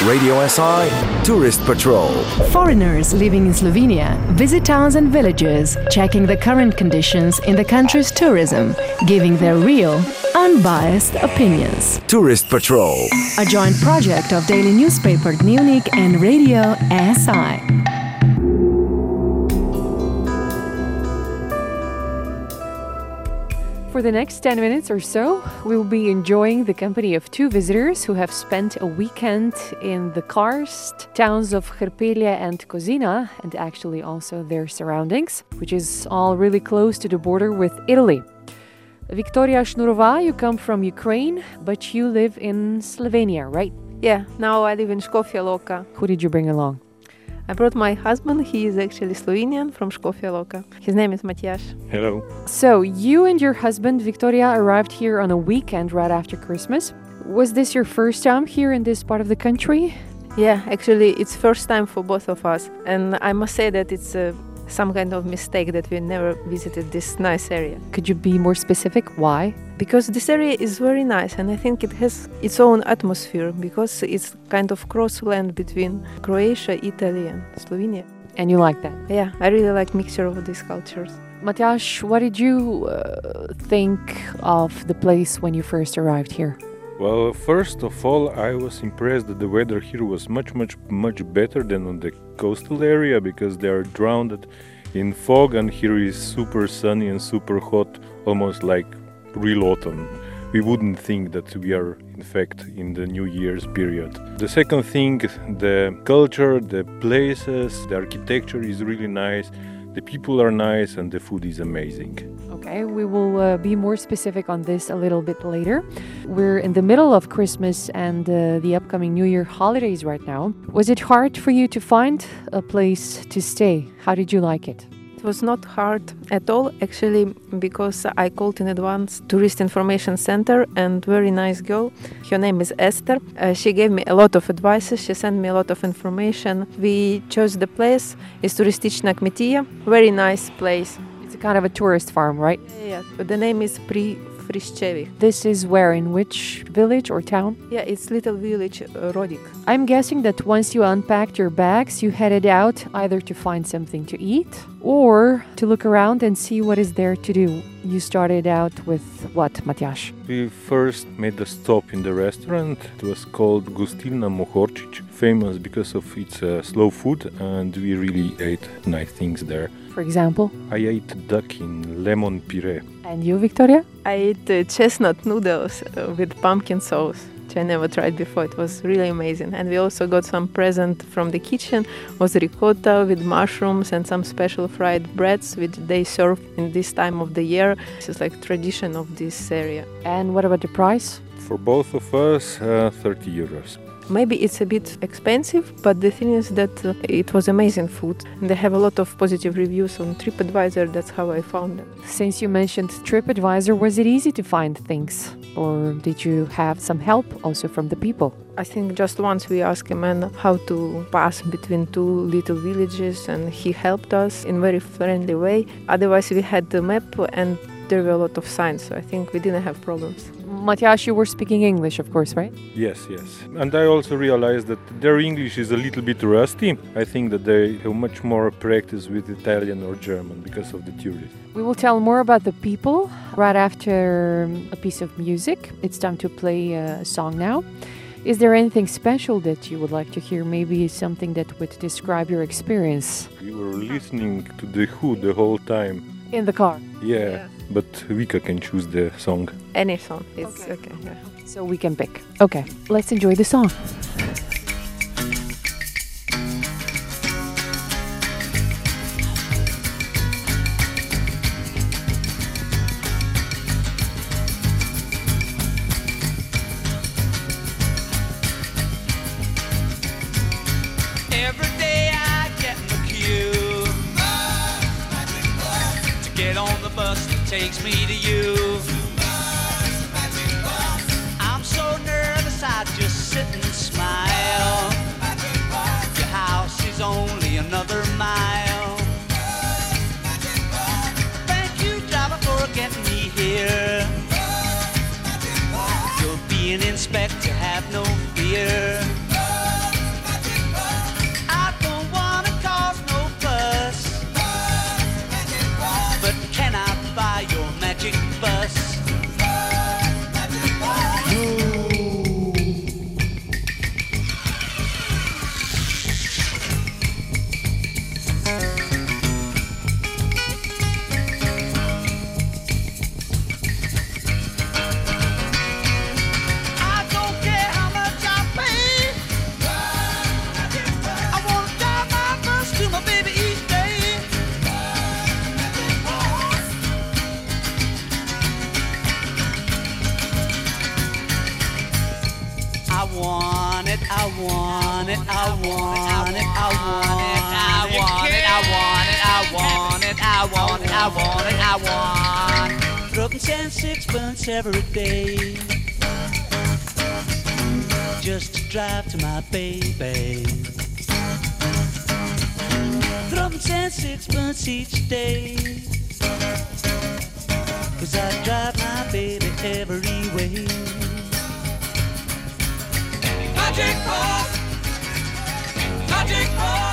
Radio SI Tourist Patrol. Foreigners living in Slovenia visit towns and villages, checking the current conditions in the country's tourism, giving their real, unbiased opinions. Tourist Patrol. A joint project of daily newspaper Dnevnik and Radio SI. For the next 10 minutes or so, we will be enjoying the company of two visitors who have spent a weekend in the karst towns of Hrpelje and Kozina, and actually also their surroundings, which is all really close to the border with Italy. Victoria Shnurova, you come from Ukraine, but you live in Slovenia, right? Yeah, now I live in Škofja Loka. Who did you bring along? I brought my husband. He is actually Slovenian from Škofja Loka. His name is Matias. Hello. So, you and your husband Victoria arrived here on a weekend right after Christmas. Was this your first time here in this part of the country? Yeah, actually, it's first time for both of us, and I must say that it's uh, some kind of mistake that we never visited this nice area. Could you be more specific? Why? Because this area is very nice, and I think it has its own atmosphere because it's kind of crossland between Croatia, Italy, and Slovenia. And you like that? Yeah, I really like mixture of these cultures. Matjaš, what did you uh, think of the place when you first arrived here? Well, first of all, I was impressed that the weather here was much, much, much better than on the coastal area because they are drowned in fog, and here is super sunny and super hot, almost like real autumn. We wouldn't think that we are, in fact, in the New Year's period. The second thing, the culture, the places, the architecture is really nice, the people are nice, and the food is amazing. Okay, we will uh, be more specific on this a little bit later. We're in the middle of Christmas and uh, the upcoming New Year holidays right now. Was it hard for you to find a place to stay? How did you like it? It was not hard at all, actually, because I called in advance Tourist Information Center and very nice girl. Her name is Esther. Uh, she gave me a lot of advices. She sent me a lot of information. We chose the place. It's Kmetija. Very nice place. It's a kind of a tourist farm, right? Yeah, but the name is Pri Friščevi. This is where, in which village or town? Yeah, it's little village uh, Rodik. I'm guessing that once you unpacked your bags, you headed out either to find something to eat or to look around and see what is there to do. You started out with what, Matjaš? We first made a stop in the restaurant. It was called Gostilna Mohorčič, famous because of its uh, slow food, and we really ate nice things there. For example? I ate duck in lemon puree. And you, Victoria? I ate uh, chestnut noodles uh, with pumpkin sauce which I never tried before. It was really amazing. And we also got some present from the kitchen was ricotta with mushrooms and some special fried breads which they serve in this time of the year. This is like tradition of this area. And what about the price? For both of us, uh, 30 euros. Maybe it's a bit expensive, but the thing is that uh, it was amazing food. And they have a lot of positive reviews on TripAdvisor. That's how I found them. Since you mentioned TripAdvisor, was it easy to find things? Or did you have some help also from the people? I think just once we asked a man how to pass between two little villages, and he helped us in very friendly way. Otherwise, we had the map and there were a lot of signs, so I think we didn't have problems. Matjaš, you were speaking English, of course, right? Yes, yes. And I also realized that their English is a little bit rusty. I think that they have much more practice with Italian or German because of the tourists. We will tell more about the people right after a piece of music. It's time to play a song now. Is there anything special that you would like to hear? Maybe something that would describe your experience? We were listening to The Who the whole time. In the car? Yeah, yeah. But Vika can choose the song. Any song, it's okay. okay yeah. So we can pick. Okay, let's enjoy the song. Takes me to you. I'm so nervous, I just sit and smile. Your house is only another mile. Thank you, driver, for getting me here. You'll be an inspector, have no fear. I want it, I want it, I want it, I want it, I want it, I want it, I want it, I want it, I want. Dropping ten sixpence every day, just to drive to my baby. Dropping ten sixpence each day. Cause I drive my baby every way. Magic Bus. magic Bus.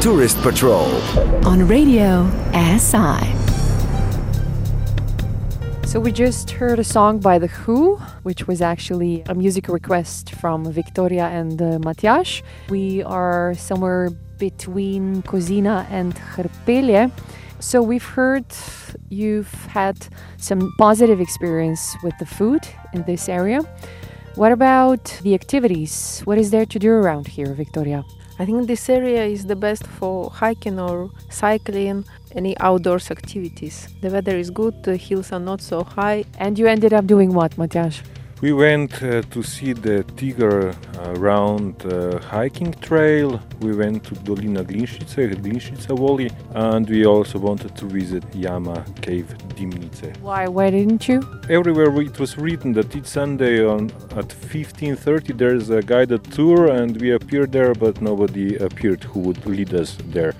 Tourist Patrol. On Radio SI. So we just heard a song by The Who, which was actually a music request from Victoria and uh, Matias. We are somewhere between Kozina and Hrpelje. So we've heard you've had some positive experience with the food in this area. What about the activities? What is there to do around here, Victoria? I think this area is the best for hiking or cycling, any outdoors activities. The weather is good, the hills are not so high. And you ended up doing what, Matias? We went uh, to see the Tiger uh, round uh, hiking trail. We went to Dolina Glinščice, Glinščica Valley, and we also wanted to visit Jama Cave Dimnice. Why? Why didn't you? Everywhere it was written that each Sunday on at 15:30 there's a guided tour, and we appeared there, but nobody appeared who would lead us there.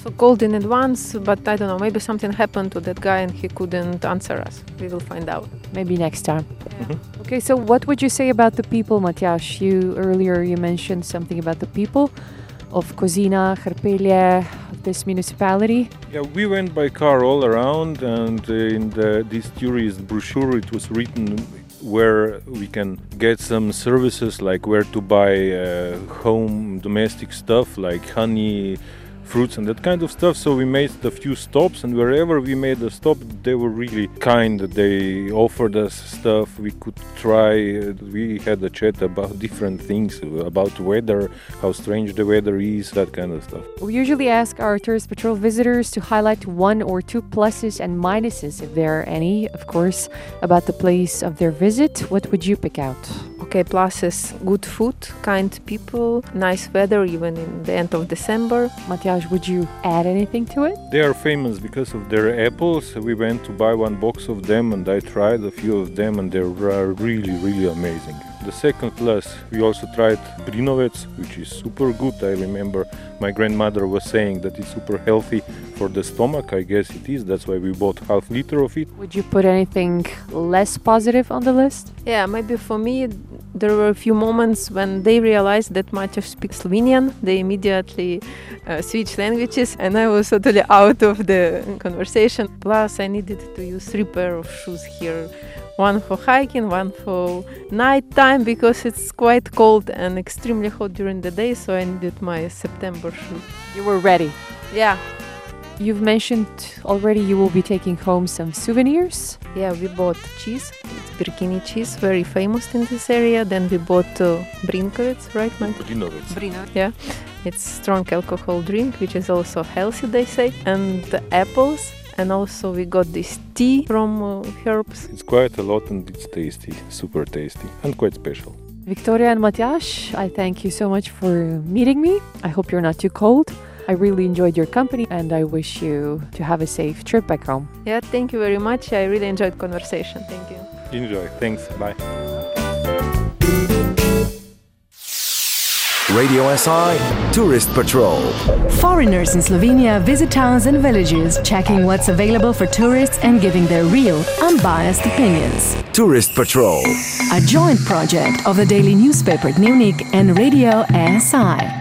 We also called in advance, but I don't know, maybe something happened to that guy and he couldn't answer us. We will find out. Maybe next time. Okay, so what would you say about the people, Matias? You earlier you mentioned something about the people of Kozina, Hrpelje, this municipality. Yeah, we went by car all around, and in the, this tourist brochure it was written where we can get some services like where to buy uh, home domestic stuff like honey fruits and that kind of stuff so we made a few stops and wherever we made a stop they were really kind they offered us stuff we could try Uh, we had a chat about different things about weather how strange the weather is that kind of stuff We usually ask our tourist patrol visitors to highlight one or two pluses and minuses, if there are any, of course, about the place of their visit. What would you pick out? Okay, pluses good food, kind people, nice weather even in the end of December. Matias, would you add anything to it? They are famous because of their apples. We went to buy one box of them and I tried a few of them and they are really, really amazing. The second plus, we also tried brinovec, which is super good. I remember my grandmother was saying that it's super healthy for the stomach. I guess it is. That's why we bought half liter of it. Would you put anything less positive on the list? Yeah, maybe for me there were a few moments when they realized that Matya speaks Slovenian. They immediately uh, switched languages, and I was totally out of the conversation. Plus, I needed to use three pair of shoes here. One for hiking, one for night time because it's quite cold and extremely hot during the day, so I needed my September shoes. You were ready. Yeah, You've mentioned already you will be taking home some souvenirs. yeah, we bought cheese. It's Brkini cheese, very famous in this area. Then we bought uh, Brinkovec, right, Mike? Brinovec. Yeah, it's strong alcohol drink, which is also healthy, they say, and the apples. And also we got this tea from uh, herbs. It's quite a lot and it's tasty, super tasty, and quite special. Victoria and Matias, I thank you so much for meeting me. I hope you're not too cold. I really enjoyed your company and I wish you to have a safe trip back home. Yeah, thank you very much. I really enjoyed conversation. Thank you. Enjoy. Thanks. Bye. Radio SI Tourist Patrol. Foreigners in Slovenia visit towns and villages, checking what's available for tourists and giving their real, unbiased opinions. Tourist Patrol. A joint project of the daily newspaper Dnevnik and Radio SI.